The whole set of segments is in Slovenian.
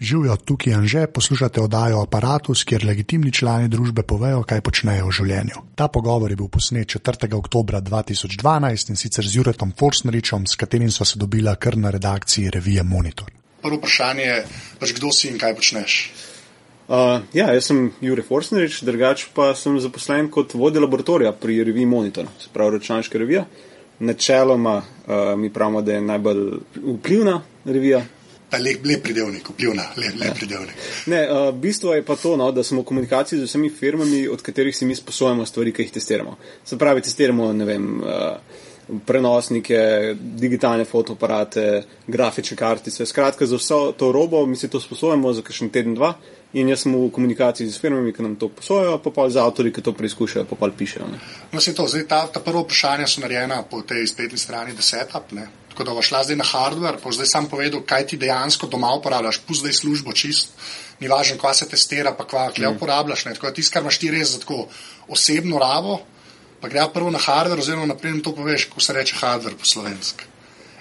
Živijo tukaj in že poslušate oddajo Apparatus, kjer legitimni člani družbe povejo, kaj počnejo v življenju. Ta pogovor je bil posnet 4. oktober 2012 in sicer z Juretom Forsneričem, s katerim sva se dobila kar na redakciji revije Monitor. Prvo vprašanje je, pač kdo si in kaj počneš. Uh, ja, jaz sem Jurek Forsnerič, drugač pa sem zaposlen kot vodja laboratorija pri reviji Monitor, se pravi računalniška revija. Načeloma uh, mi pravimo, da je najbolj vplivna revija lep, lep pridevnik, vplivna, lep, lep ja. pridevnik. Ne, uh, bistvo je pa to, no, da smo v komunikaciji z vsemi firmami, od katerih si mi sposojamo stvari, ki jih testiramo. Se pravi, testiramo vem, uh, prenosnike, digitalne fotoaparate, grafične kartice. Skratka, za vso to robo mi si to sposojamo za kakšen teden, dva. In jaz sem v komunikaciji z firmami, ki nam to posojajo, pa pa z avtori, ki to preizkušajo, pa pa pišejo. Ne. No, se to, zdaj ta, ta prva vprašanja so narejena po tej spletni strani, da setup, ne. Tako da boš šla zdaj na hardware, pa zdaj sam povedal, kaj ti dejansko doma uporabljaš, pusti zdaj službo čist, ni važno, kva se testira, pa kva kle mm. uporabljaš. Ne. Tako da tisto, kar imaš ti res za tako osebno rabo, pa gre prvo na hardware, oziroma naprej to poveš, ko se reče hardware po slovenski.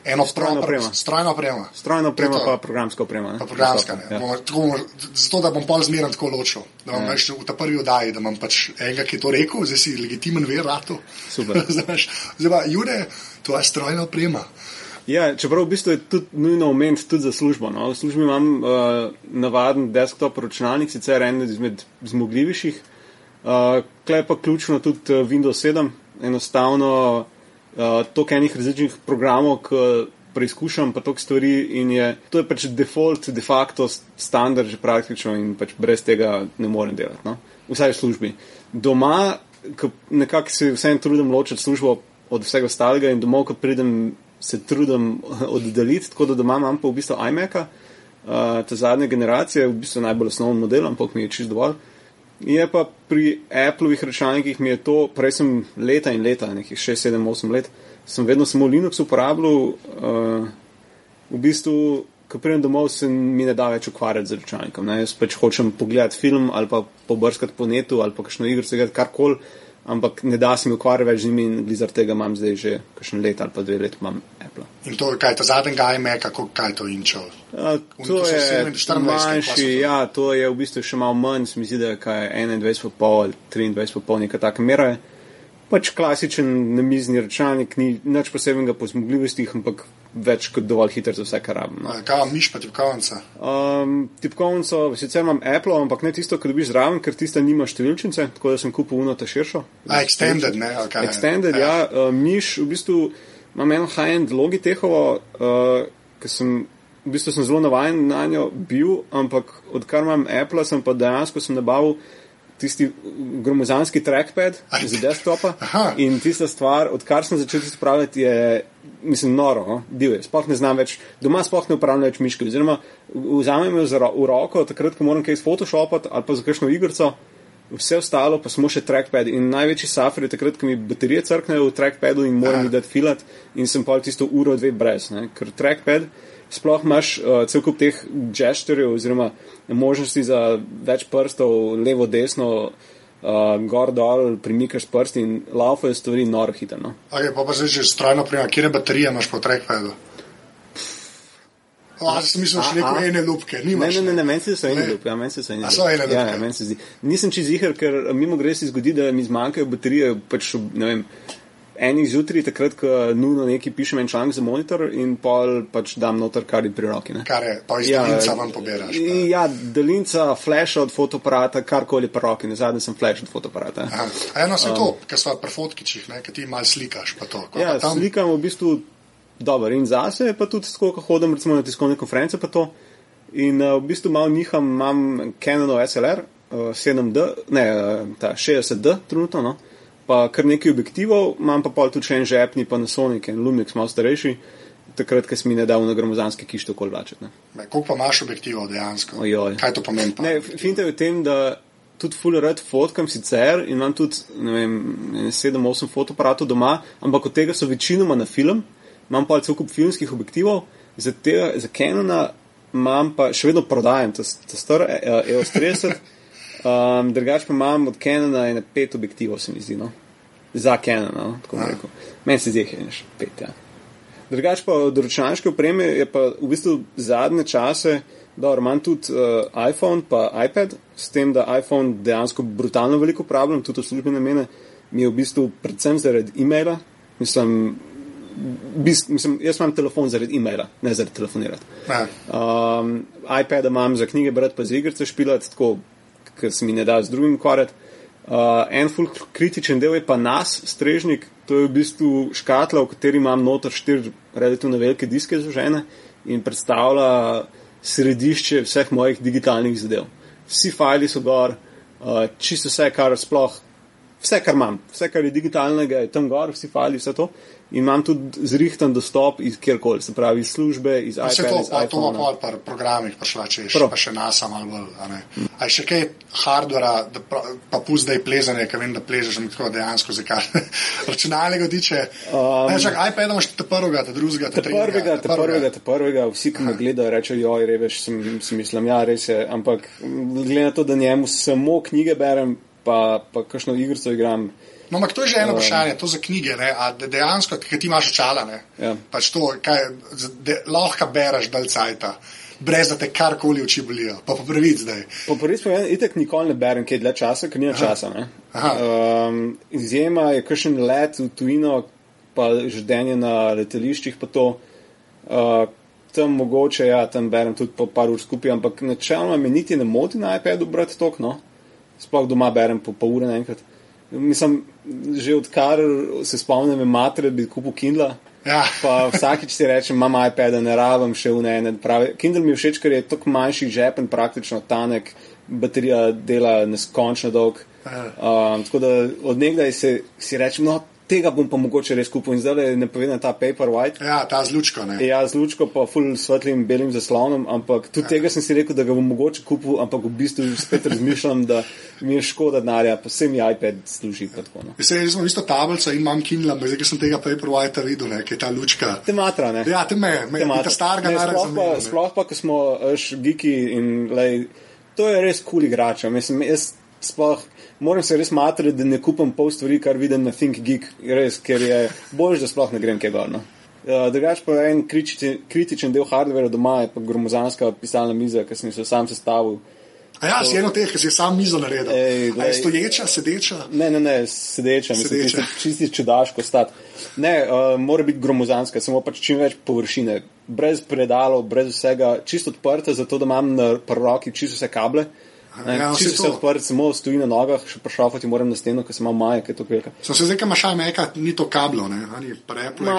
Eno strojno opremo. Strojno opremo. Strojno opremo, pa programska oprema. Pa programska, ne. Ja. Bomo, zato, da bom pol zmeren tako ločil. Da bom ja. v ta prvi oddaji, da imam pač enega, ki je to rekel, zdaj si legitimen ver, rato. Super. zdaj pa, Jure, to je strojna oprema. Ja, čeprav v bistvu je tudi nujno omeniti tudi za službo. No. V službi imam uh, navaden desktop računalnik, sicer en izmed zmogljivejših. Uh, Klej pa ključno tudi Windows 7, enostavno uh, toliko enih različnih programov, ki preizkušam, pa toliko stvari in je, to je pač default, de facto standard že praktično in pač brez tega ne morem delati. No? Vsaj v službi. Doma, nekako se vsem trudim ločiti službo od vsega ostalega in domov, ko pridem, se trudim oddaljiti, tako da doma imam pa v bistvu iMac-a, uh, te zadnje generacije, v bistvu najbolj osnoven model, ampak mi je čist dovolj. Je pa pri Appleovih računalnikih mi je to, prej sem leta in leta, nekih 6, 7, 8 let, sem vedno samo Linux uporabljal. Uh, v bistvu, ko pridem domov, se mi ne da več ukvarjati z računalnikom. Ne? Jaz pač hočem pogledati film ali pa pobrskati po netu ali pa kakšno igro, se gledati karkoli ampak ne da se mi ukvarjati več z njimi in zaradi tega imam zdaj že kakšen let ali pa dve let imam Apple. In to, kaj je ta zadnji gajme, kako kaj to inčal? To je manjši, ja, to je v bistvu še malo manj, se mi zdi, da je 21,5 ali 23,5 neka taka mera. Pač klasičen namizni računalnik, ni nič posebnega po zmogljivostih, ampak več kot dovolj hiter za vse, kar rabim. No. Kaj imaš, pa tipkovnica? Um, tipkovnico, sicer imam Apple, ampak ne tisto, kar dobiš zraven, ker tista nima številčnice, tako da sem kupil uno ta širšo. A, extended, ne? Okay. Extended, ja. ja. Uh, miš, v bistvu imam eno high-end Logitechovo, uh, ker sem. V bistvu sem zelo navaden na njo bil, ampak odkar imam Apple, sem pa dejansko sem nabavil tisti gromozanski trackpad za desktopa. In tista stvar, odkar sem začel to upravljati, je, mislim, noro, no? divje. Sploh ne znam več, doma sploh ne upravljam več miške. Oziroma, vzamem jo v roko, takrat, ko moram kaj iz Photoshopati ali pa za kakšno igrico. Vse ostalo pa smo še trackpad in največji safari je takrat, ko mi baterije crknejo v trackpadu in moram jih dati filat in sem pa tisto uro, dve brez. Ne? Ker trackpad sploh imaš uh, cel kup teh gesturjev oziroma možnosti za več prstov, levo, desno, uh, gor, dol, premikaš prst in laufajo stvari noro hitro. No? Okay, pa pa zdaj že strojno prima, kje baterije imaš po trackpadu? Jaz sem mislil, da so neko ene lupke. Ne, ne, ne, ne, meni se so ene lupke. Ja, meni se so ene lupke. Ja, ja, meni se zdi. Nisem čez jih, ker mimo gre se zgodi, da mi zmanjkajo baterije, pač, ne vem, enih zjutraj, takrat, ko nujno nekaj pišem en članek za monitor in pol pač dam noter, kar je pri roki. Ne? Kar je, pa iz ja, daljnca vam pobiraš. Pa. Ja, daljnca, flash od fotoaparata, karkoli pri roki, ne zadnji sem flash od fotoaparata. A eno se um, to, ker so pri fotkičih, ne, ker ti mal slikaš pa to. Ja, pa tam... slikam v bistvu dobro in zase, pa tudi tako, ko hodim recimo na tiskovne konference pa to. In uh, v bistvu malo njiham, imam Canon SLR uh, 7D, ne, uh, ta 60D trenutno, no pa kar nekaj objektivov, imam pa pol tudi še en žepni Panasonic in Lumix, malo starejši, takrat, ko sem mi nedal na gromozanske kište okoli vlačet. Koliko pa imaš objektivov dejansko? Ojoj. Kaj to pomeni? Ne, finte je v tem, da tudi full red fotkam sicer in imam tudi, ne vem, 7-8 fotoaparatov doma, ampak od tega so večinoma na film, imam pa cel kup filmskih objektivov, za, tega, za Canona imam pa še vedno prodajam, ta, ta star EOS 30. Um, drugač pa imam od Canona ene pet objektivov, se mi zdi, no? Za Canon, no? tako bom rekel. Meni se zdi, da je pet. Ja. Drugač pa od računalniške opreme je pa v bistvu zadnje čase Dobro, imam tudi uh, iPhone pa iPad, s tem, da iPhone dejansko brutalno veliko uporabljam, tudi v službene namene, mi je v bistvu predvsem zaradi e-maila. Mislim, bist, mislim, jaz imam telefon zaradi e-maila, ne zaradi telefonirati. Ja. Um, iPad imam za knjige brati, pa za igrice špilati, tako, ker se mi ne da z drugim ukvarjati. Uh, en ful kritičen del je pa nas, strežnik, to je v bistvu škatla, v kateri imam noter štiri relativno velike diske zložene in predstavlja središče vseh mojih digitalnih zadev. Vsi fajli so gor, uh, čisto vse, kar sploh, vse, kar imam, vse, kar je digitalnega, je tam gor, vsi fajli, vse to in imam tudi zrihten dostop iz kjerkoli, se pravi iz službe, iz iPada, to, iz pa to iPhona. pol par programih, pa šla češ, Prav. pa še nas malo bolj. a ne. A je še kaj hardvera, pa, pa pust, da je plezanje, ker vem, da pležeš tako dejansko, zakaj računalnega tiče. Um, ne, čak, iPad imaš te prvega, te drugega, te Te prvega, tretjega, te prvega, te prvega, vsi, ki me gledajo, rečejo, joj, reveš, sem, si mislim, ja, res je, ampak glede na to, da njemu samo knjige berem, pa, pa kakšno igrico igram, No, ampak to je že eno vprašanje, to za knjige, ne, a de- dejansko, ker ti imaš očala, ne, Ja. pač to, kaj, de, lahko bereš dalj cajta, brez da te karkoli oči bolijo, pa po pravic zdaj. Po res povem, itek nikoli ne berem, kaj je dlje časa, ker nima časa. ne. Aha. Um, izjema je kakšen let v tujino, pa ždenje na letališčih, pa to. Uh, tam mogoče, ja, tam berem tudi po par ur skupaj, ampak načeloma me niti ne moti na iPadu brati tok, no. Sploh doma berem po pol ure naenkrat. Mislim, že odkar se spomnim, matere bi kupil Kindle. Ja. Pa vsakič si rečem, imam iPad, ne rabim še v ne. Pravi, Kindle mi je všeč, ker je tako manjši žepen, praktično tanek, baterija dela neskončno dolg. Um, tako da od nekdaj se, si rečem, no, tega bom pa mogoče res kupil in zdaj ne povem ta paper white. Ja, ta z lučko, ne. Ja, z lučko pa full svetlim belim zaslonom, ampak tudi ja. tega sem si rekel, da ga bom mogoče kupil, ampak v bistvu spet razmišljam, da mi je škoda denarja, pa vse mi iPad služi. Tako, no. Sem- jaz sem isto tablico in imam Kindle, ampak zdaj, sem tega Paperwhite videl, ne, ki je ta lučka. Te matra, ne? Ja, te me, me, me ta starega Ne, sploh pa, sploh pa, ko smo še geeki in lej, to je res kul cool igrača. Mislim, jaz sploh moram se res matrati, da ne kupam pol stvari, kar vidim na Think Geek, res, ker je bolj, da sploh ne grem kaj gor. No. Uh, drugač pa en kritičen, kritičen del hardvera doma je pa gromozanska pisalna miza, ki sem jo sam sestavil. A ja, si eno teh, ki si je sam mizo naredil. Ej, A je stoječa, sedeča? Ne, ne, ne, sedeča, mislim, Sedeča. čisti, čisti čudaško stati. Ne, uh, mora biti gromozanska, samo pač čim več površine, brez predalov, brez vsega, čisto odprta, zato da imam na prvi roki čisto vse kable. Ne, Ja, čisto vse vse to. odprt, samo stoji na nogah, še prešafati moram na steno, ker sem imel maje, ker je to velika. Sem se zdaj, ker imaš meka, ni to kablo, ne, ani preplo.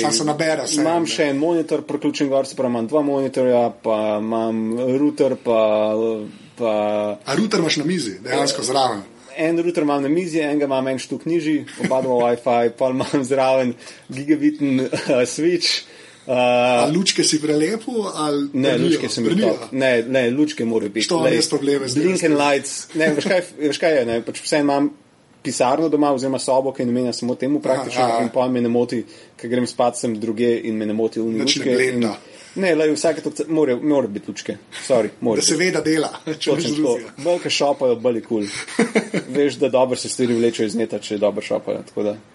Sam se nabere. vse, Imam še en monitor priključen gor, se pravi, imam dva monitorja, pa imam router, pa, pa A router imaš na mizi, dejansko zraven. En router imam na mizi, enega imam en štuk nižji, oba dva WiFi, pa imam zraven gigabitni uh, switch. Uh, lučke si prelepo ali ne, brnijo? lučke sem top. Ne, ne, lučke morajo biti. Lej, jaz probleme z Blink and lights. Ne, veš kaj, veš kaj je, ne, pač vse imam pisarno doma, oziroma sobo, ki je namenjena samo temu praktično, in pa me ne moti, ker grem spat sem druge in me ne moti v Nič ne lučke. in- blenda. Ne, lej, vsake to, mora, mora biti lučke. Sorry, mora Da se biti. ve, da dela. Če tako. drugega. Bolj, ki šopajo, bolj kul. Cool. Veš, da dobro se stvari vlečejo iz neta, če dobro šopajo.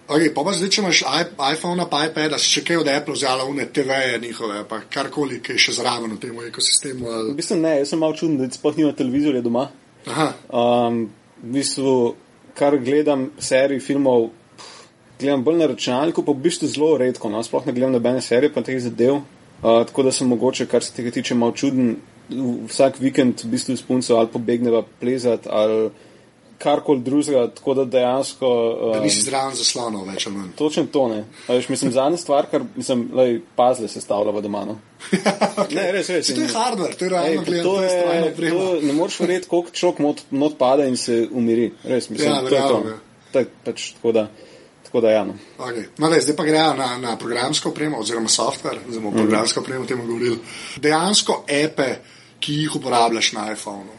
Okay, pa pa zdaj, če imaš iPhone, pa iPad, si še kaj od Apple vzela, une TV-je njihove, pa karkoli, ki je še zraven v tem ekosistemu. V Ali... bistvu ne, jaz sem malo čuden, da sploh nima televizorja doma. Aha, Um, v bistvu, kar gledam serij filmov, pff, gledam bolj na računalniku, pa v bistvu zelo redko, no, sploh ne gledam nobene serije, pa teh zadev. Uh, tako da sem mogoče, kar se tega tiče, malo čuden. Vsak vikend v bistvu s punco ali pobegneva plezati ali karkoli drugega, tako da dejansko. da Um, nisi zraven zaslonov, več ali manj. Točno to ne. A Veš, mislim, zadnja stvar, kar mislim, lej, pazle se stavljava doma. No. okay. Ne, res, res. To je hardware, to je realno gledano, to to je oprema. to ne moreš verjeti, koliko človek not, not pade in se umiri. Res, mislim, Ja, to je to. ja. Tak, pač, tako da, tako da ja, no. Okay. No, daj, zdaj pa grejo na, na programsko opremo, oziroma software, zdaj bomo mm. programsko opremo o tem govorili. Dejansko epe, ki jih uporabljaš na iPhonu.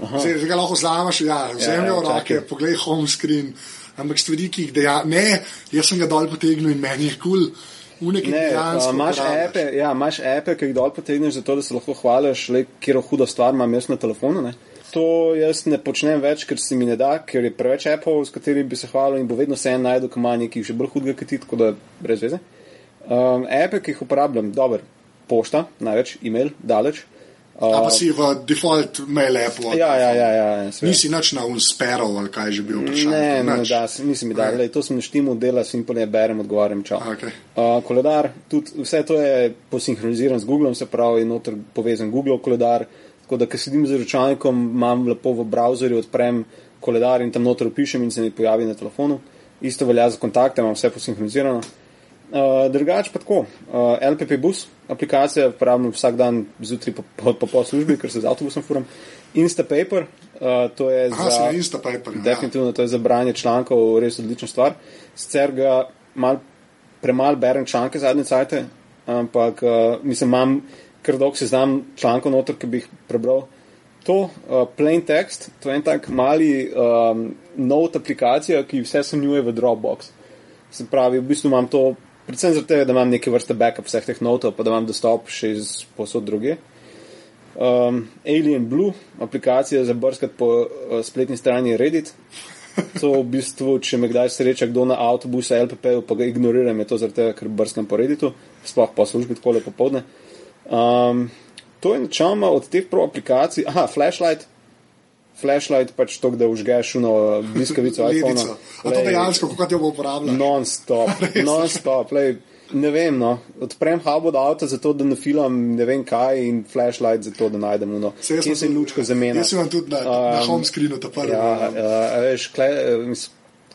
Zdaj, zdaj ga lahko vzameš, ja, vzemi ja, v roke, čakaj. poglej home screen, ampak stvari, ki jih dejansko. Ne, jaz sem ga dol potegnil in meni je kul. Cool. Uneki Ne, a, imaš epe, ja, imaš epe, ki jih dol potegneš, zato da se lahko hvališ, le kjer huda stvar imam jaz na telefonu. Ne? To jaz ne počnem več, ker se mi ne da, ker je preveč appov, s katerimi bi se hvalil in bo vedno se en najdu, ki ima nekaj še bolj hudega kot ti, tako da brez veze. Um, epe, ki jih uporabljam, dober, pošta, največ, e-mail, daleč. A pa si v default mail appu. od Ja, ja, ja. ja seveda. Nisi nič na unsperov ali kaj že bil vprašanje. Ne, ne, da, nisem mi dal, lej, to sem naštimal, dela simpolje, berem, odgovarjam, čau. Okej. Uh, koledar, tudi vse to je posinhroniziran z Googlom, se pravi, je noter povezan Google koledar, tako da, ko sedim z računalnikom, imam lepo v browserju, odprem koledar in tam noter pišem in se mi pojavi na telefonu. Isto velja za kontakte, imam vse posinhronizirano. Uh, drugač pa tako, uh, LPP bus, aplikacija, uporabljam vsak dan zjutraj po, po, po, po službi, ker se z avtobusom furam. Instapaper, uh, to je Aha, za. na Instapaperju, ja. Definitivno to je za branje člankov res odlična stvar. Sicer ga mal premalo berem članke zadnje cajte, ampak uh, mislim, imam kar dolg seznam člankov noter, ki bi jih prebral. To, uh, plain text, to je en tak mali um, note aplikacija, ki vse sanjuje v Dropbox. Se pravi, v bistvu imam to, predvsem zato, da imam neke vrste backup vseh teh notov, pa da imam dostop še iz posod druge. Um, Alien Blue, aplikacija za brskati po uh, spletni strani Reddit. To v bistvu, če me kdaj sreča kdo na avtobusu LPP, pa ga ignoriram, je to zaradi tega, ker brskam po Redditu, sploh po službi tako lepo popovdne. Um, to je načeloma od teh pro aplikacij, aha, flashlight. Flashlight pač to, da užgeš uno bliskavico iPhone. Ledico. A to dejansko, kako ti jo bo uporabljal? Non-stop, non-stop. lej, Ne vem, no. odprem hub od avta, zato da nafilam ne vem kaj, in flashlight, zato da najdem uno. Jaz sem se tudi- lučko zamenja. Jaz imam tudi na, na home screenu ta prvi. Ja, ja, veš,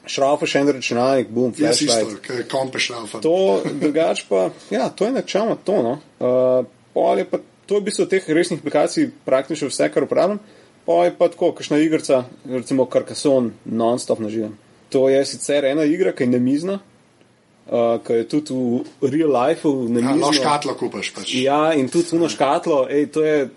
šrafa še en računalnik, isto, flashlight. ki je kompe šlafa. To, drugače pa, ja, to je načeloma to. No. Uh, pol je pa, to je v bistvu teh resnih aplikacij praktično vse, kar uporabljam. Pa je pa tako, kakšna igrica, recimo Carcassonne, non-stop naživam. To je sicer ena igra, ki je nemizna, uh, ki je tudi v real lifeu Ja, nemizna. no, škatlo kupaš pač. Ja, in tudi uno škatlo, ej, to je,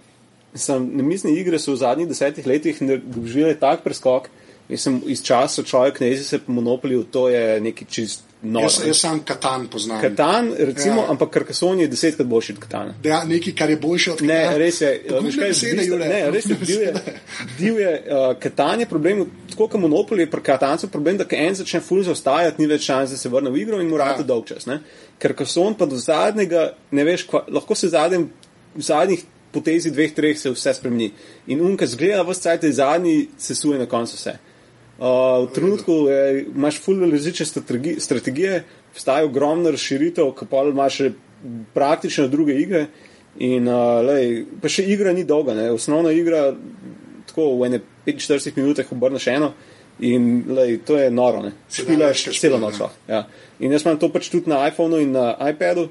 sem, namizne igre so v zadnjih desetih letih doživele tak preskok. Sem iz časa človek ne jezi se po monopoliju, to je neki čist noro. Jaz, jaz sam Katan poznam. Katan, recimo, Ja. ja. ampak Carcassonne je desetkrat boljši od Katana. Da, nekaj, kar je boljše od Ne, Katana. res je. Veš kaj, besede, Jure. Ne, res je. Pogubne Divje, besede. divje uh, Katan je problem, tako kot Monopoly je pri Katancu problem, da ko en začne ful zaostajati, ni več šans, da se vrne v igro in mora Ja. ja. dolg čas. Ne? Carcassonne pa do zadnjega, ne veš, kva, lahko se zadnjem, v zadnjih potezi dveh, treh se vse spremeni. In unka zgleda, vse cajt je zadnji, se suje na koncu vse. Uh, v trenutku je, imaš ful različne strategi, strategije, vstaja ogromna razširitev, ki pa imaš še praktično druge igre. In uh, lej, pa še igra ni dolga, ne? osnovna igra, tako v ene 45 minutah obrneš eno. In lej, to je noro, ne. Večkrat celo noč. Ja. In jaz imam to pač tudi na iPhonu in na iPadu.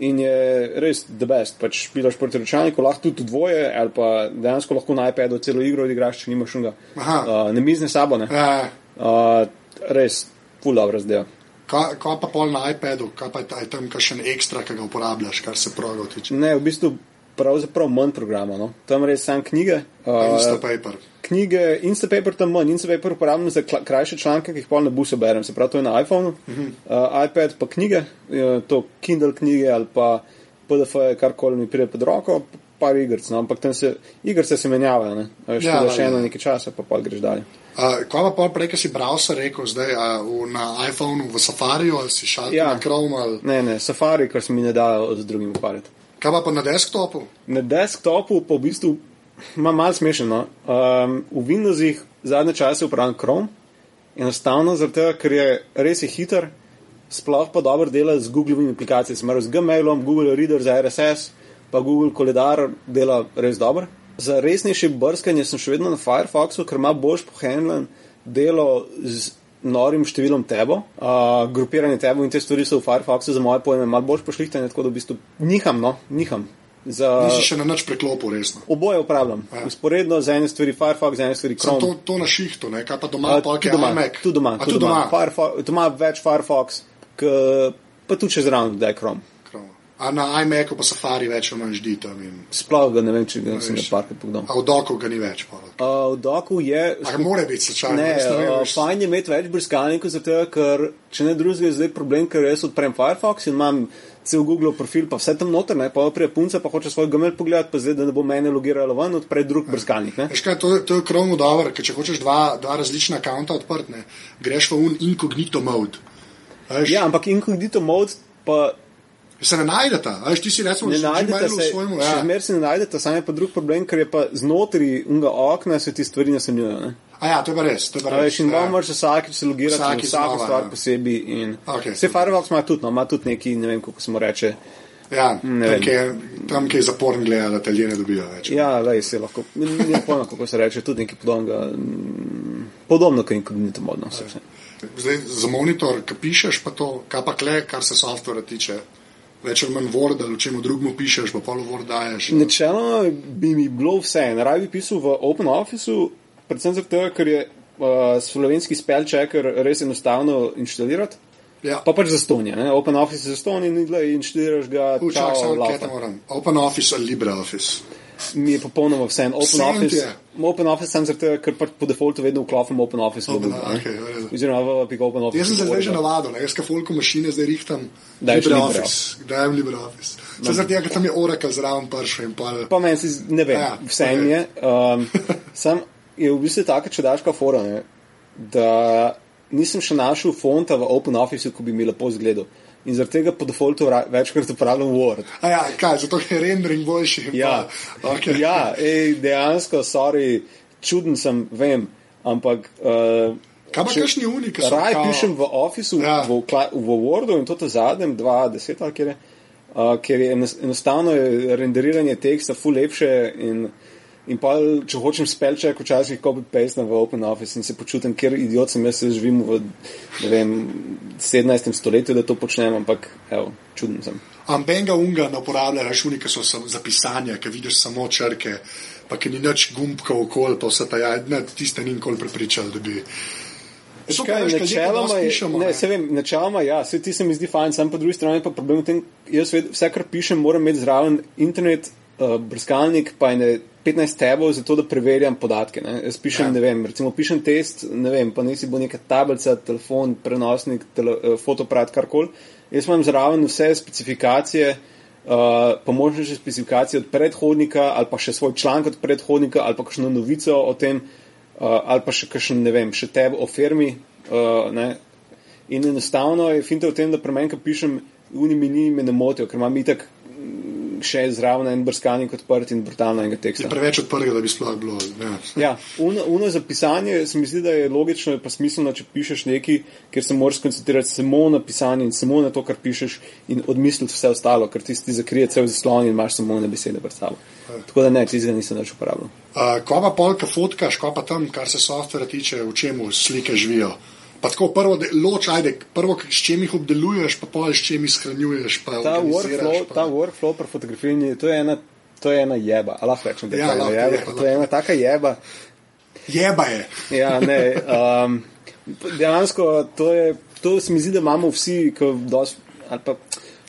In je res the best. Pač špilaš proti računalniku, lahko tudi dvoje, ali pa dejansko lahko na iPadu celo igro odigraš, če nimaš šunga. Aha. Uh, ne mizne sabo, ne. Ja, Uh, res, full dobro zdaj. Kaj, kaj pa pol na iPadu, kaj pa je ta- je tam kakšen ekstra, ki ga uporabljaš, kar se proga tiče? Ne, v bistvu pravzaprav manj programa. No. Tam res sam knjige. Uh, Instapaper. knjige, Instapaper tam manj, Instapaper uporabljam za krajše članke, ki jih pol na busu berem, se pravi, to je na iPhonu, uh -huh. uh, iPad pa knjige, uh, to Kindle knjige ali pa PDF, karkoli mi pride pod roko, par igric, no, ampak tam se, igrice se menjavajo, ne, veš, Ja, ja, da še ja. eno nekaj časa, pa pa greš dalje. Uh, kaj pa pol prej, ki si browser rekel, zdaj a, v, na iPhonu v Safariju ali si šel Ja. na Chrome ali Ne, ne, Safari, kar se mi ne da z drugim ukvarjati. Kaj pa, pa na desktopu? Na desktopu pa v bistvu ima malo smešno. Um, v Windowsih zadnje čase uporabljam Chrome, enostavno zato, ker je res je hiter, sploh pa dobro dela z Googlovimi aplikacijami, smero z Gmailom, Google Reader za RSS, pa Google Koledar dela res dobro. Za resnejše brskanje sem še vedno na Firefoxu, ker ima boljš pohendlen delo z norim številom tebo, uh, grupiranje tebo in te stvari so v Firefoxu za moje pojme malo bolj pošlihtane, tako da v bistvu niham, no, niham. Za, Nisi še na nič preklopil, resno. Oboje uporabljam. Ja. Usporedno za ene stvari Firefox, za ene stvari Sem Chrome. to, to na šihtu, ne? kaj pa doma, A, pa je doma, iMac. tudi doma, A, tudi doma. Firefox, doma več Firefox, k, pa tudi če zraven, da je Chrome. A na iMacu pa Safari več ali manj ždi tam. In... Sploh ga ne vem, če ga sem ga veš. parkrat pogledal. A v doku ga ni več. Uh, v doku je. A ga mora biti slučajno. Ne, jaz vem, uh, veš. fajn je imeti več brskalnikov, zato ker če ne drugega je zdaj problem, ker jaz odprem Firefox in imam cel Google profil, pa vse tam noter, ne, pa prije punca, pa hoče svoj gmail pogledati, pa zdaj, da ne bo mene logiralo ven, odpre drug brskalnik. Ne. Veš kaj, to, to je Chrome dobro, ker če hočeš dva, dva različna akonta odprti, ne, greš v un incognito mode. Veš, Ja, ampak incognito mode pa Se ne najdete, veš, ti si recimo Ne že najdete se, v svojemu, še ja. zmeraj se ne najdete, samo je pa drug problem, ker je pa znotraj unga okna se ti stvari nasanjujejo. ne. A ja, to je pa res, to je pa res. veš, in ja. malo moraš vsakič se logirati, Vsakič vsako znova, stvar ja. posebej. In... Okej. Vse Firefox ima tudi, no, ima tudi neki, ne vem, kako se mu reče. Ja, Ne tam, kjer, tam, kjer je zaporn gleda, da te ljudje ne dobijo več. Ja, lej, se lahko, ne pojma, kako se reče, tudi nekaj podobnega. mm, Podobno, kot inkognito modno. vse, vse. Zdaj, za monitor, ki pišeš, pa to, kaj pa kle, kar se softvera tiče. Več ali manj Word ali čemu drugemu pišeš, pa pol Word daješ. Načeloma bi mi bilo vse, raje bi pisal v OpenOfficeu, predvsem zato, ker je uh, slovenski spell checker res enostavno inštalirati. Ja. Pa pač za stonje, ne? OpenOffice je za stonje in glej, inštaliraš ga, Učak čau, samo laufa. kaj tam moram. OpenOffice ali LibreOffice. Mi je popolnoma vse. Vseeno ti OpenOffice, je. OpenOffice sem zato, ker pač po defaultu vedno vklopim Open- ne. okej, v redu. Oziroma v Epic OpenOffice. Jaz sem se zdaj že Orga. navadil, jaz ka folko mašine zdaj rihtam Daješ LibreOffice. Dajem LibreOffice. Se zaradi tega, ker tam je Oracle zraven pršel in pa. Pa meni se ne vem, Ja, vse okej. je. Um, sam je v bistvu taka čudaška fora, ne, da nisem še našel fonta v OpenOfficeu, ko bi mi lepo izgledal. In zaradi tega po defaultu ra- večkrat uporabljam Word. A ja, kaj, zato je rendering boljši. Ja, pa- okej. ja ej, dejansko, sorry, čuden sem, vem, ampak. Uh, Kaj pa kakšni uni, ki so Raj kao- pišem v Officeu, Ja. v, v Wordu in to ta zadnjem, 2010 ali kjer je, uh, ker je enos- enostavno je renderiranje teksta ful lepše in, in pa, če hočem spelček, včasih copy-paste v OpenOffice in se počutim, ker idiot sem, jaz živim v, vem, 17. stoletju, da to počnem, ampak, evo, čuden sem. Ambenga unga ne uporabljaš unika, so sam- za pisanje, ki vidiš samo črke, pa ki ni nič gumbkov okoli, pa vse ta ja, ne, tiste ni nikoli prepričal, da bi. Kaj, načeloma, pišemo, ne, ne. vem, načeloma, ja, se ti se mi zdi fajn, sam po drugi strani pa problem v tem, jaz ved, vse, kar pišem, moram imeti zraven internet, uh, brskalnik, pa ene 15 tabov, zato da preverjam podatke. Ne. Jaz pišem, Ja. ne vem, recimo pišem test, ne vem, pa nisi bo neka tablica, telefon, prenosnik, tele, uh, fotoparat, karkoli. Jaz imam zraven vse specifikacije, uh, pa možno še specifikacije od predhodnika, ali pa še svoj članek od predhodnika, ali pa kakšno novico o tem, uh, ali pa še kakšen, ne vem, še teb o firmi. Uh, ne. In enostavno je finta v tem, da ko pišem, uni mini me ne motijo, ker imam itak še zraven en brskalnik odprt in brutalno enega Je teksta. preveč odprtega, da bi sploh bilo. Ne. Ja, uno, uno za pisanje se mi zdi, da je logično in pa smiselno, če pišeš nekaj, ker se moraš skoncentrirati samo na pisanje in samo na to, kar pišeš in odmisliti vse ostalo, ker ti ti zakrije cel zaslon in imaš samo na besede pred sabo. Tako da ne, tistega nisem več uporabljal. Uh, ko pa polka fotkaš, ko pa tam, kar se softvera tiče, v čemu slike živijo. Pa tako prvo, loč, ajde, prvo, s čem jih obdeluješ, pa pol s čem jih shranjuješ. Pa Ta workflow, pa- ta workflow pri fotografiji, to je ena, to je ena jeba, a lahko rečem, da je Ja, ena lahko jeba. je, To je ena taka jeba. Jeba je. Ja, ne, um, dejansko to, je, to se mi zdi, da imamo vsi, ki dos, ali pa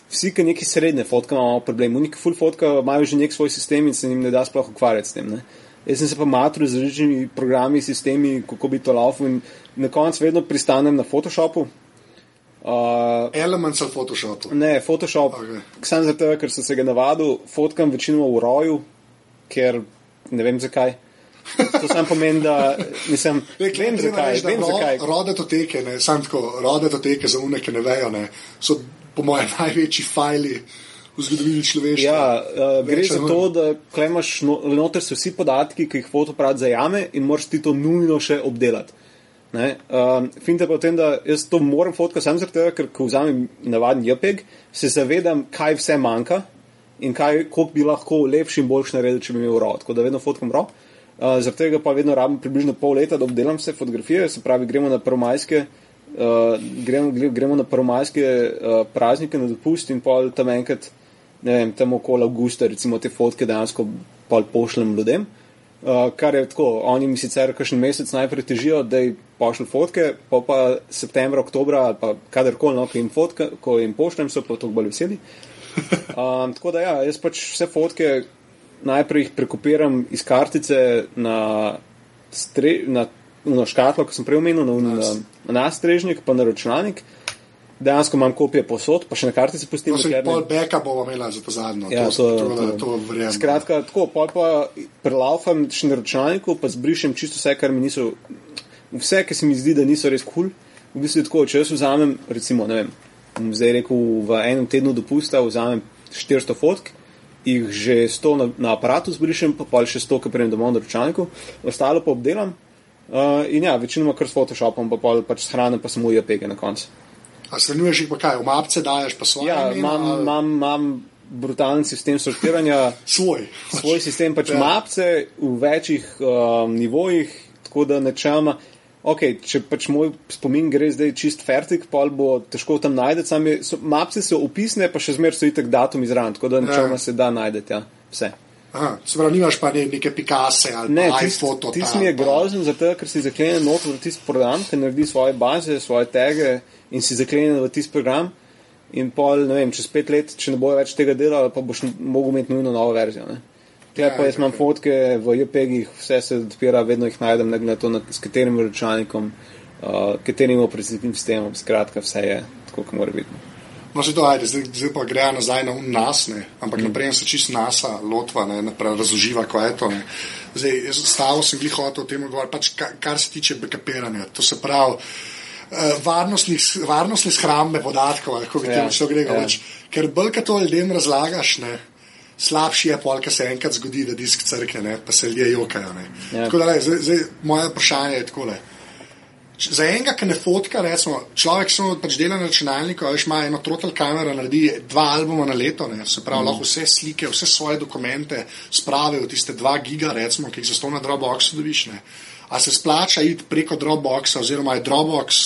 vsi, ki neki srednje fotke imamo problem. Neki full fotka imajo že nek svoj sistem in se jim ne da sploh ukvarjati s tem. Ne. Jaz sem se pa matril z različnimi programi, sistemi, kako bi to laufal in na koncu vedno pristanem na Photoshopu. Uh, Elements ali Photoshopu. Ne, Photoshop, okay. samo zato, ker sem se ga navadil, fotkam večinoma v roju, ker ne vem zakaj. To sam pomeni, da nisem. Rekli, Vem zakaj, da vem ro- zakaj. Rodetoteke, ne, sam tako, rodetoteke za une, ki ne vejo, ne, so po mojem največji fajli v zgodovini človeštva. Ja, uh, gre za to, da klemaš no, noter so vsi podatki, ki jih fotoparat zajame in moraš ti to nujno še obdelati. Ne, Um, Finte pa v tem, da jaz to moram fotkati samo zato, ker ko vzamem navaden JPEG, se zavedam, kaj vse manjka in kaj, koliko bi lahko lepši in boljši naredil, če bi imel RAW. Tako da vedno fotkam RAW. Uh, zaradi tega pa vedno rabim približno pol leta, da obdelam vse fotografije, se pravi, gremo na prvomajske. Uh, gremo, gre- gremo na prvomajske uh, praznike na dopust in pol tam enkrat, ne vem, tam okoli avgusta, recimo te fotke dejansko pol pošljem ljudem. Uh, kar je tako, oni mi sicer kakšen mesec najprej težijo, da jim pošljem fotke, pa pa septembra, oktobra ali pa kadarkoli, no, ko jim, fotka, ko jim pošljem, so pa tako bolj veseli. Um, tako da ja, jaz pač vse fotke najprej jih prekopiram iz kartice na, stre, na, na škatlo, ki sem prej omenil, na, na, na nastrežnik, pa na računalnik. Dejansko imam kopije posod, pa še na kartici pustim. Dokler ne- pol backup bomo imeli za to zadnjo. Ja, to, to, to, to, to verjamem. Skratka, tako, pol pa prelaufam še na računalniku, pa zbrišem čisto vse, kar mi niso, vse, ki se mi zdi, da niso res kul. Cool. V bistvu je tako, če jaz vzamem, recimo, ne vem, zdaj rekel, v enem tednu dopusta vzamem 400 fotk, jih že 100 na, na aparatu zbrišem, pa pa še 100, ki prejem domov na računalniku, ostalo pa obdelam. Uh, in ja, večinoma kar s Photoshopom, pa pol pač shranim, pa samo JPG na koncu. A shranjuješ jih pa kaj, v mapce daješ pa svoje? Ja, imam, ali- imam, imam brutalen sistem sortiranja. Svoj. svoj sistem pač Ja. mapce v večjih um, nivojih, tako da načeloma. Okay, če pač moj spomin gre zdaj čist fertik, pol bo težko tam najti. Sami so, mapce so opisne, pa še zmeraj stoji tak datum izran, tako da načeloma Ja. se da najti. Ja, vse. Aha, se pravi, nimaš pa ne, neke pikase ali Ne, pa tisti iPhoto. tis mi je grozen, zato ker si zaklenjen noter v tisti program, ki naredi svoje baze, svoje tege in si zaklenjen v tisti program. In pol, ne vem, čez pet let, če ne bojo več tega delali, pa boš mogel imeti nujno novo verzijo. Ne? Tukaj Ja, pa jaz imam fotke v JPEG-ih, vse se odpira, vedno jih najdem, ne glede na to, na, s katerim računalnikom, uh, katerim operacijskim sistemom, skratka, vse je tako, kot mora biti. No, se to ajde, zdaj, zdaj pa gre nazaj na nas, ne. ampak mm. naprej se čist nasa lotva, ne, naprej razloživa, kaj je to. Ne. Zdaj, stavo sem glih hotel o tem govoriti, pač kar, kar se tiče backupiranja, to se pravi. Uh, varnostnih, varnostne shrambe podatkov, kako bi Ja, temu šlo gre, ja. ja. ker bolj, ko to ljudem razlagaš, ne, slabši je pol, ker se enkrat zgodi, da disk crkne, ne, pa se ljudje jokajo. Ne. Ja. Tako da, lej, zdaj, zdaj, moje vprašanje je takole. Za enega, ki ne fotka, recimo, človek samo pač dela na računalniku, a veš, ima eno trotel kamero, naredi dva albuma na leto, ne, se pravi, mm. lahko vse slike, vse svoje dokumente spravi v tiste dva giga, recimo, ki jih za to na Dropboxu dobiš. Ne. A se splača iti preko Dropboxa, oziroma je Dropbox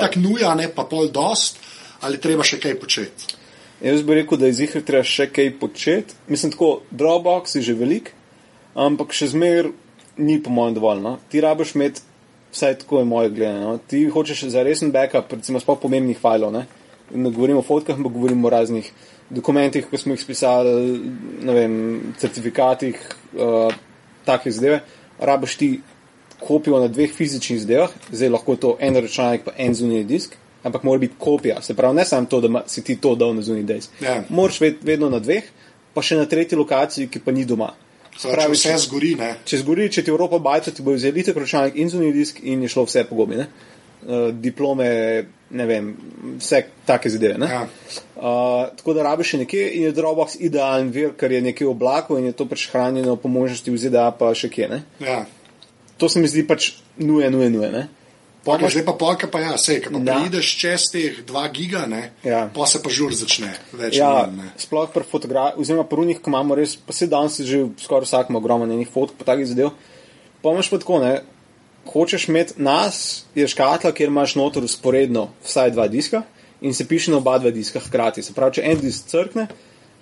tako nuja, ne pa pol dost, ali treba še kaj početi. Jaz bi rekel, da je zihar treba še kaj početi. Mislim, tako, Dropbox je že velik, ampak še zmer ni po mojem dovolj. No? Ti rabiš imeti, vsaj tako je moje gledanje, no? ti hočeš za resen backup, recimo sploh pomembnih fajlov. Ne? ne govorimo o fotkah, ampak govorimo o raznih dokumentih, ko smo jih spisali, ne vem, certifikatih, uh, takih zadeve. Rabiš ti kopijo na dveh fizičnih zadevah, zdaj lahko je to en računalnik, pa en zunanji disk, ampak mora biti kopija. Se pravi, ne samo to, da ma- si ti to dal na zunanji disk. Ja. Moraš ved, vedno na dveh, pa še na tretji lokaciji, ki pa ni doma. Pravi, če vse zgori, ne. če zgori, če ti Evropa bajta, ti bo vzeli tak računalnik in zunanji disk in je šlo vse po gobi. Ne? Uh, diplome, ne vem, vse take zadeve. ne. Ja. Uh, tako da rabiš še nekje in je Dropbox idealen vir, ker je nekje v oblaku in je to pač hranjeno po možnosti v ZDA pa še kje. Ne? Ja. To se mi zdi pač nuje, nuje, nuje. Ne? Pa, zdaj pa polka, pa ja, sej, ko Da. prideš čez teh dva giga, ne, Ja. pa se pa žur začne. Več Ja, manj, sploh pri fotografiji, oziroma pri unih, ko imamo res, pa se danes že skoraj vsak ima ogromno enih fotk, pa takih zadev. Pa imaš pa tako, ne, hočeš imeti nas, je škatla, kjer imaš notor usporedno vsaj dva diska in se piše na oba dva diska hkrati. Se pravi, če en disk crkne,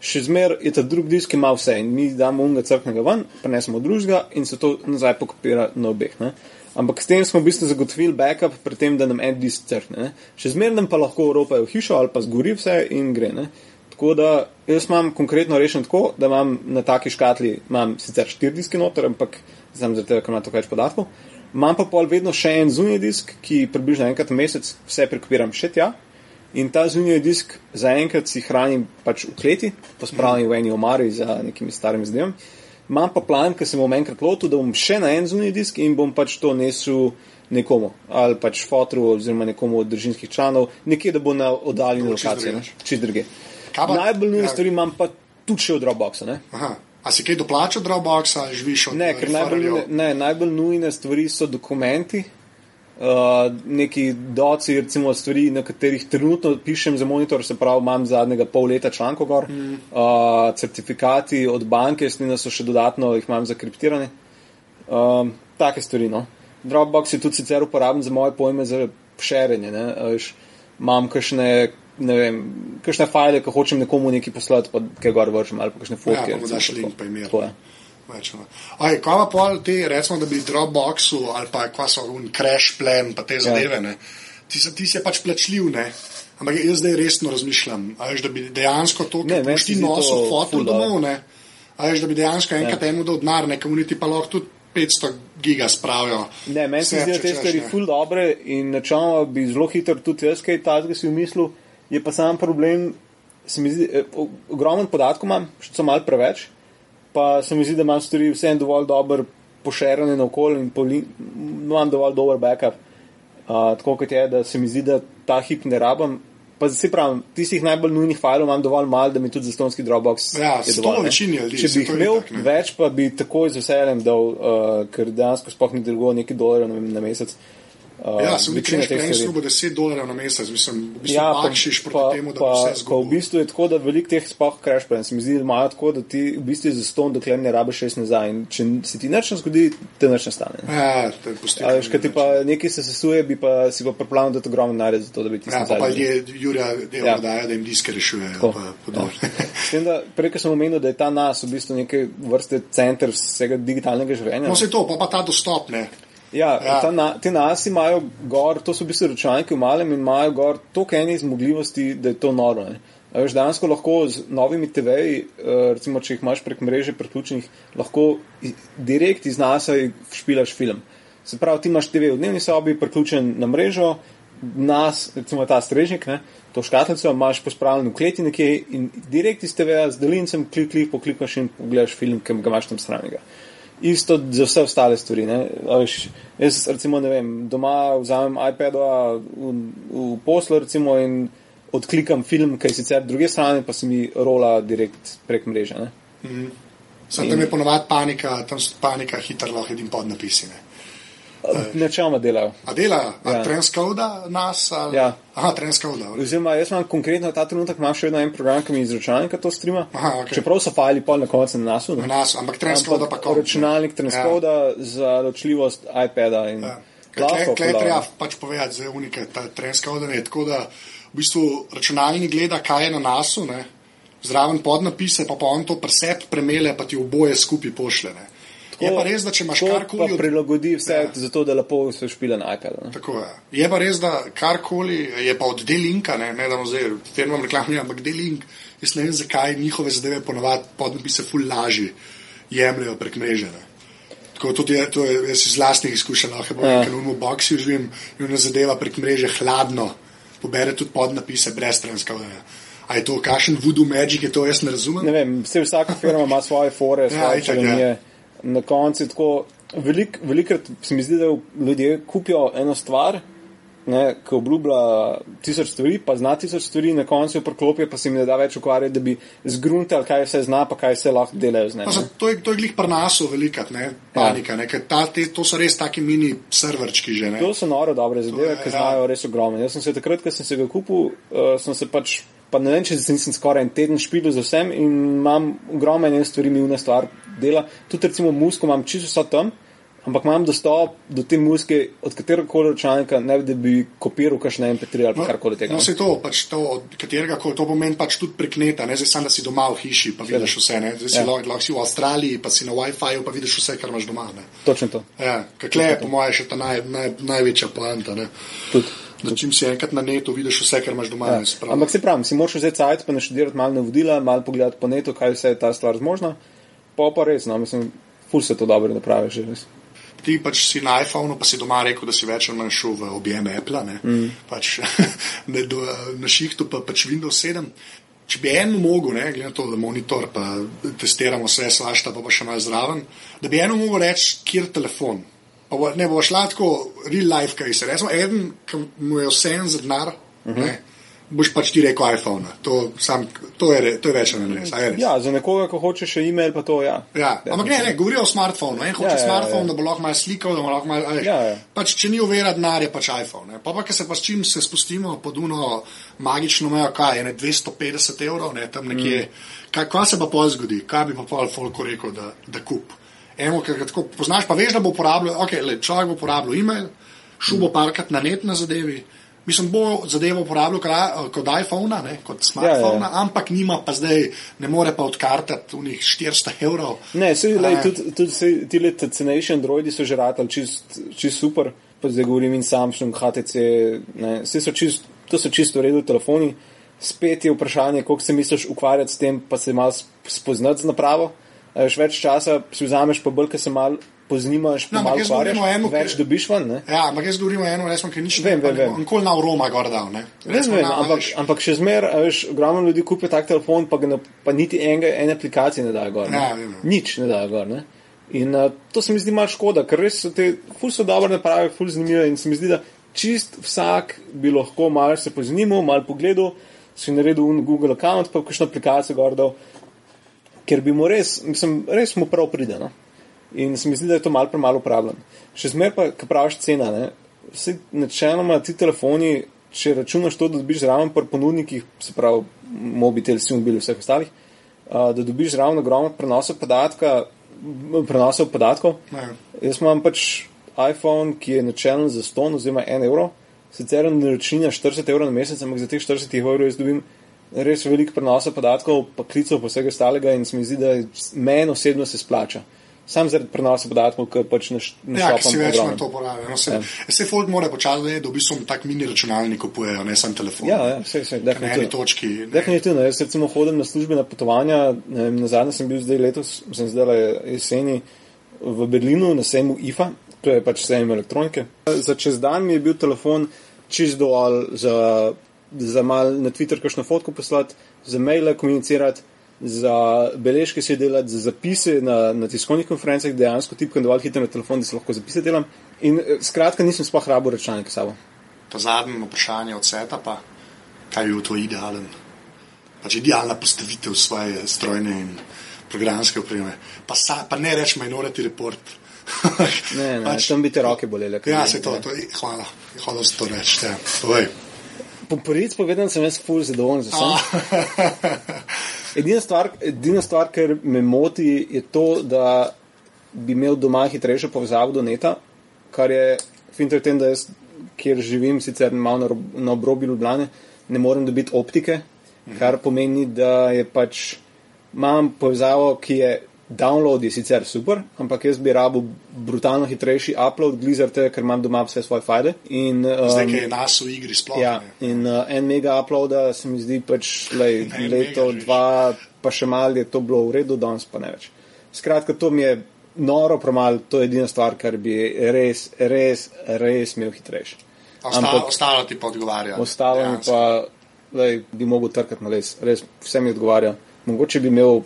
še zmer je ta drugi disk, ki ima vse in mi damo unga crknega ven, prenesemo drugega in se to nazaj pokopira na obeh. Ne. Ampak s tem smo v bistvu zagotovili backup, pri tem, da nam en disk crkne. Ne. Še zmer nam pa lahko ropajo v hišo ali pa zgori vse in gre. Ne. Tako da jaz imam konkretno rešen tako, da imam na taki škatli, imam sicer štiri diske noter, ampak sem zaradi tega, ker ima to več podatkov. Imam pa pol vedno še en zunji disk, ki približno enkrat na mesec vse prekupiram še tja. In ta zunji disk zaenkrat si hranim pač v kleti, pospravljen v eni omari za nekimi starimi zadevami. Imam pa plan, ker se bom enkrat lotil, da bom še na en zunji disk in bom pač to nesel nekomu, ali pač fotru, oziroma nekomu od družinskih članov, nekje, da bo na oddaljeni lokaciji, čist druge. Najbolj nujne ja. stvari imam pa tudi še od Dropboxa. Ne? Aha. A si kaj doplačal Dropboxa, ali živiš od Ne, ker najbolj, ne, najbolj nujne stvari so dokumenti, uh, neki doci, recimo stvari, na katerih trenutno pišem za monitor, se pravi, imam zadnjega pol leta člankov gor, mm. uh, certifikati od banke, snina so še dodatno, jih imam zakriptirane. Um, take stvari, no. Dropbox je tudi sicer uporaben za moje pojme za šerenje, ne, a veš, imam kakšne, ne vem, kakšne file, ki hočem nekomu nekaj poslati, pa kaj gor vržem, ali pa kakšne fotke. Ja, pa daš link pa imer. Tako je. Več, no. Aj, kaj pa pol te, recimo, da bi Dropboxu ali pa kva so un crash plan, pa te zadeve, ne. Ti, ti si pač plačljiv, ne. Ampak jaz zdaj resno razmišljam, a veš, da bi dejansko to, kar boš ti nosil foto domov, ne. A veš, da bi dejansko enkrat Ja. temu dal denar, nekomu niti pa lahko tudi 500 giga spravijo. Ne, meni se Vse, zdi, da če te stvari ful dobre in načeloma bi zelo hitro tudi jaz kaj takega si umislil. Je pa sam problem, se mi zdi, eh, ogromen podatkov imam, še so malo preveč, pa se mi zdi, da imam stvari vseeno dovolj dober pošerane na okolje in poli, imam dovolj dober backup. Uh, tako kot je, da se mi zdi, da ta hip ne rabim, Pa se pravi, tistih najbolj nujnih filev imam dovolj malo, da mi tudi zastonski Dropbox. Ja, ne. večini ljudi, Če bi jih to imel itak, ne. več, pa bi takoj z veseljem dal, uh, ker dejansko sploh ni drugo nekaj dolarjev na mesec. Uh, Ja, sem videl, teh da je stvari. slubo 10 dolarjev na mesec, mislim, v bistvu Ja, ja, pa, bakšiš proti pa, temu, da pa, vse pa v bistvu je tako, da veliko teh sploh crash plan. Se mi zdi, da imajo tako, da ti v bistvu za ston, dokler ne rabiš šest nazaj. In če se ti nič ne zgodi, te nič ne stane. ne. Ja, te pusti. A veš, kaj ti pa nekaj se sesuje, bi pa si pa pripravljen dati ogromno denarja za to, da bi ti Ja, pa pa ljudje, Jurja, delo Ja. ja. dajo, da jim diske Tako. pa podobno. S tem, da prej, sem omenil, da je ta nas v bistvu neke vrste center vsega digitalnega življenja. No, se to, pa, pa ta dostop, ne. Ja, Ja. Na, te nas imajo gor, to so v bistvu računalniki v malem in imajo gor toliko enih zmogljivosti, da je to noro. Ne. Veš, dejansko lahko z novimi TV-ji, eh, recimo, če jih imaš prek mreže priključenih, lahko direkt iz NASA špilaš film. Se pravi, ti imaš TV v dnevni sobi, priključen na mrežo, nas, recimo ta strežnik, ne, to škatlico imaš pospravljen v kleti nekje in direkt iz TV-ja z dalincem klik, klik, poklikaš in pogledaš film, ki ga imaš tam stranega. Isto za vse ostale stvari. Veš, jaz recimo ne vem, doma vzamem iPad v, v poslu recimo in odklikam film, ki je sicer druge strani, pa se mi rola direkt prek mreže. Ne. Sam tam je ponovadi panika, tam so panika, hitro lahko edim pod napisi. Ne. Načeloma delajo. A dela, a Ja. Transkauda nas? Ali? Ja. Aha, Transkauda. Oziroma, jaz imam konkretno ta trenutek imam še vedno en program, ki mi iz računalnika to streama. Aha, okej. Čeprav so fajli pol na koncu na nasu. Na Ne? nas, ampak Transkauda pa kom. Računalnik transkoda ja. za ločljivost iPada in Ja. Klej fulajo. treba pač povedati za unike, ta Transkauda je tako, da v bistvu računalnik gleda, kaj je na nasu, ne. zraven podnapise, pa pa on to presep premele, pa ti oboje skupaj pošle. Ne. Je pa res, da če imaš To karkoli od prilagodi vse Ja. ja. zato, da lepo se špila na iPadu. Ne? Tako je. Je pa res, da karkoli je pa od D-linka, ne, ne da bomo zdaj firmam reklamijo, ampak D-link, jaz ne vem, zakaj njihove zadeve ponovadi podnapise ful lažje jemljajo prek mreže. Ne. Tako tudi je, to je, jaz iz vlastnih izkušenj lahko povem, Ja. ker v boksi živim in ona zadeva prek mreže hladno, pobere tudi podnapise brez transkavanja. A je to kakšen voodoo magic, je to jaz ne razumem? ne vem, vse vsaka firma ima svoje fore, Ja, svoje itak, čarovnije. ja. Na koncu tako, velik, velikrat se mi zdi, da ljudje kupijo eno stvar, ne, ki obljublja tisoč stvari, pa zna tisoč stvari, na koncu jo priklopijo, pa se jim ne da več ukvarjati, da bi zgruntali, kaj vse zna, pa kaj vse lahko delajo z njim. Za- To je, to je glih prnaso velikat, ne, panika, ne, ker ta, te, to so res taki mini serverčki že, ne. To so noro dobre zadeve, ki ja. znajo res ogromno. Jaz sem se takrat, ko sem se ga kupil, uh, sem se pač, pa ne vem, če se nisem skoraj en teden špil z vsem in imam ogromno ene stvari, mi vna stvar dela. Tudi recimo musko imam čisto vse tam, ampak imam dostop do te muske od katerega koli računalnika, ne da bi kopiral kakšne MP3 ali pa karkoli tega. No, ne. se to, pač to, od katerega koli, to pomeni pač tudi prek neta, ne zdaj sam, da si doma v hiši, pa vidiš vse, ne, zdaj si Ja. lahko, lahko si v Avstraliji, pa si na Wi-Fi, pa vidiš vse, kar imaš doma, ne. Točno to. Ja, kakle je po mojem še ta naj, naj, največja poanta. Tudi. Da čim si enkrat na netu, vidiš vse, kar imaš doma, Ja. se pravi. Ampak se pravim, si moraš vzeti sajt, pa naštudirati malo navodila, malo pogledati po netu, kaj vse je ta stvar zmožna. Pa pa res, no, mislim, ful se to dobro napravi že res. ti pač si na iPhonu, pa si doma rekel, da si več ali manj šel v objem Apple, ne? Mm. pač, ne, do, na šihtu pa pač Windows 7. Če bi eno mogel, ne, glede na to, da monitor, pa testiramo vse svašta, pa, pa še malo zraven, da bi eno mogel reči, kjer telefon. Pa bo, ne bo šla tako real life, kaj se reče. Eden, ki mu je vse en za denar, uh -huh. ne, boš pač ti rekel iPhone. To, sam, to, je, to je več manj res. Ja, za nekoga, ko hoče še e-mail, pa to ja. Ja, ampak ne, ne, govorijo o smartphonu. En hoče Ja, ja, ja, smartphone, ja. da bo lahko malo slikal, da bo lahko malo. Ja, ja. Pač, če ni uvera denar, je pač iPhone. Ne. Pa pa, ker se pa s čim se spustimo pod uno magično mejo, kaj je ne 250 evrov, ne tam nekje. Mm. Kaj, kaj se pa pol zgodi, kaj bi pa pol folko rekel, da, da kup. Eno, ker ga tako poznaš, pa veš, da bo uporabljal, ok, le, človek bo uporabljal e-mail, šel bo parkrat na net na zadevi. Mislim, bo zadevo uporabljal kot iPhone, ne, kot smartphone, ja, ja. ampak nima pa zdaj, ne more pa odkartati unih 400 evrov. Ne, se, ne. tudi, tudi se, ti leti cenejši Androidi so že ratali čist, čist super, pa zdaj govorim in Samsung, HTC, ne, vse so čist, to so čisto v redu telefoni. Spet je vprašanje, koliko se misliš ukvarjati s tem, pa se malo sp- spoznati z napravo. Veš, več časa si vzameš, pa bolj, ker se malo poznimaš, pa No, malo ukvarjaš, o enem, več dobiš ven, ne? Ja, ampak jaz govorim o enem, resmo, ki nič Vem, vem, vem. Nikoli na Roma gor dal, ne. Recimo vem, na- ampak, veš, ampak še zmer, a veš, ogromno ljudi kupi tak telefon, pa, ne, pa niti enega, ene aplikacije ne dajo gor. Ne? Ja, vem. Nič ne dajo gor. Ne? In uh, to se mi zdi malo škoda, ker res so te, ful so dobro naprave, ful zanimive in se mi zdi, da čist vsak bi lahko malo se pozanimal, malo pogledal, si naredil un Google account, pa kakšno aplikacijo gordal, ker bi mu res, mislim, res mu prav pride. No? In se mi zdi, da je to malo premalo uporabljen. Še zmer pa, ki praviš cena, ne? vse načeloma ti telefoni, če računaš to, da dobiš zraven pri ponudnikih, se pravi mobitel, si mobil, vseh ostalih, da dobiš zraven ogromno prenosa podatka, prenosov podatkov. Ne. Jaz imam pač iPhone, ki je načelen za 100 oziroma 1 evro, sicer ne računa 40 evrov na mesec, ampak za teh 40 evrov jaz dobim res veliko prenosa podatkov, pa klicev, pa vsega ostalega in se mi zdi, da meni osebno se splača. Sam zaradi prenosa podatkov, ki pač na, š- na Ja, ki si več na ogromno. to porabi. No, se, Ja. se folk mora počasi da v bistvu tak mini računalnik kupujejo, ne samo telefon. Ja, ja, vse, vse, Na eni definitivno. točki. Ne. Definitivno, jaz recimo hodim na službena potovanja, ne vem, na zadnje sem bil zdaj letos, sem zdaj jeseni v Berlinu na sejmu IFA, to je pač sejem elektronike. Za čez dan mi je bil telefon čist dovolj za, za mal na Twitter kakšno fotko poslati, za maile komunicirati, za beležke si delati, za zapise na, na tiskovnih konferencah, dejansko tipkam dovolj hitro na telefon, da se lahko zapise delam. In eh, skratka, nisem sploh rabo računalnika sabo. Pa zadnje vprašanje od sveta, pa kaj je bil tvoj idealen, pač idealna postavitev svoje strojne in programske opreme. Pa, sa, pa ne reč minority report. Ne, ne, pač, tam bi te roke bolele. ja, se to, to hvala, hvala za to reči. Ja. Po prvič povedan sem jaz ful zadovoljen z vsem. Edina stvar, edina stvar, ker me moti, je to, da bi imel doma hitrejšo povezavo do neta, kar je finter tem, da jaz, kjer živim, sicer malo na, na obrobju Ljubljane, ne morem dobiti optike, kar pomeni, da je pač imam povezavo, ki je download je sicer super, ampak jaz bi rabil brutalno hitrejši upload, glizarte, ker imam doma vse svoje fajde. In, um, Zdaj, ki je nas v igri sploh. Ja, ne. in uh, en mega uploada se mi zdi pač lej, leto, mega, dva, pa še malo je to bilo v redu, danes pa ne več. Skratka, to mi je noro premalo, to je edina stvar, kar bi res, res, res imel hitrejši. Ampak ostalo ti pa odgovarja. ostalo mi pa lej, bi mogel trkati na les, res vse mi odgovarja. Mogoče bi imel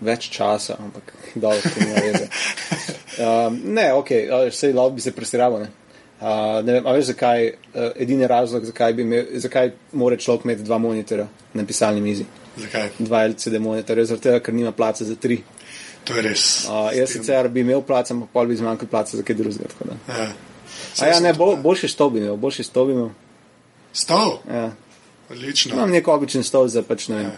več časa, ampak dobro, to nima veze. Um, ne, ok, vse lahko bi se presiraval. Ne? Uh, ne vem, a veš, zakaj, uh, edini razlog, zakaj, bi imel, zakaj mora človek imeti dva monitorja na pisalni mizi, Zakaj? dva LCD monitorja, zaradi tega, ker nima placa za tri. To je res. Uh, jaz sicer bi imel placa, ampak pol bi zmanjkal placa za kaj drugega. da. Ja. A ja, ne, bo, boljši stol bi imel, boljši stol bi imel. Stol, Ja. odlično. Imam nek običen stol za pač ne vem,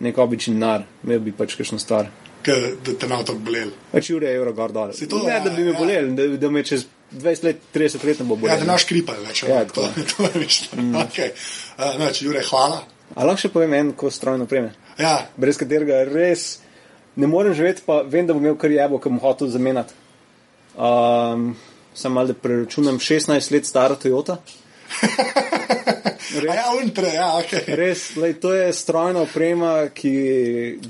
nek običen nar, imel bi pač kakšno stvar. K, da te na to bolel. Pač ure evro gor dol. To, Ne, ja, da bi me ja. bolel, da, da me čez 20 let, 30 let ne bo Ja, bolel. da naš kripal več. Ja, to, tako. to je mišljeno. Mm. Okay. Uh, noč, Jure, hvala. A lahko še povem en kos strojno opreme, Ja, brez katerega res ne morem živeti, pa vem, da bom imel kar jebo, ki bom hotel zamenjati. Um, sem mal, da preračunam 16 let staro Toyota. A ja, untre, ja, ok. Res, lej, to je strojna oprema, ki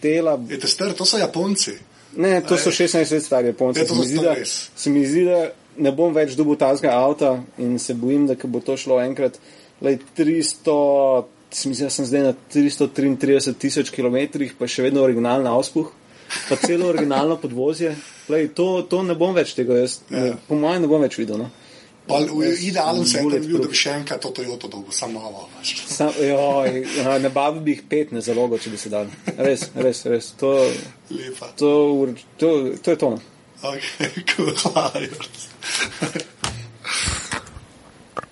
dela Je te star, to so Japonci. Ne, to so 16 let stari Japonci. Ja, to Se mi zdi, to da- res. Se mi zdi, da ne bom več dobil tazga avta in se bojim, da bo to šlo enkrat, lej, 300, se mi zdi, da sem zdaj na 333 tisoč kilometrih, pa še vedno originalna auspuh, pa celo originalno podvozje. Lej, to, to ne bom več tega, jaz, ne, Ja. po mojem ne bom več videl. No. Pa, idealen se je bullet bil, da bi še enkrat to Toyoto dolgo, samo pač. Sam, joj, ja, ne bavil bi jih pet na zalogo, če bi se dal. Res, res, res. To, Lepa. to, to, to je to. no. Ok, cool.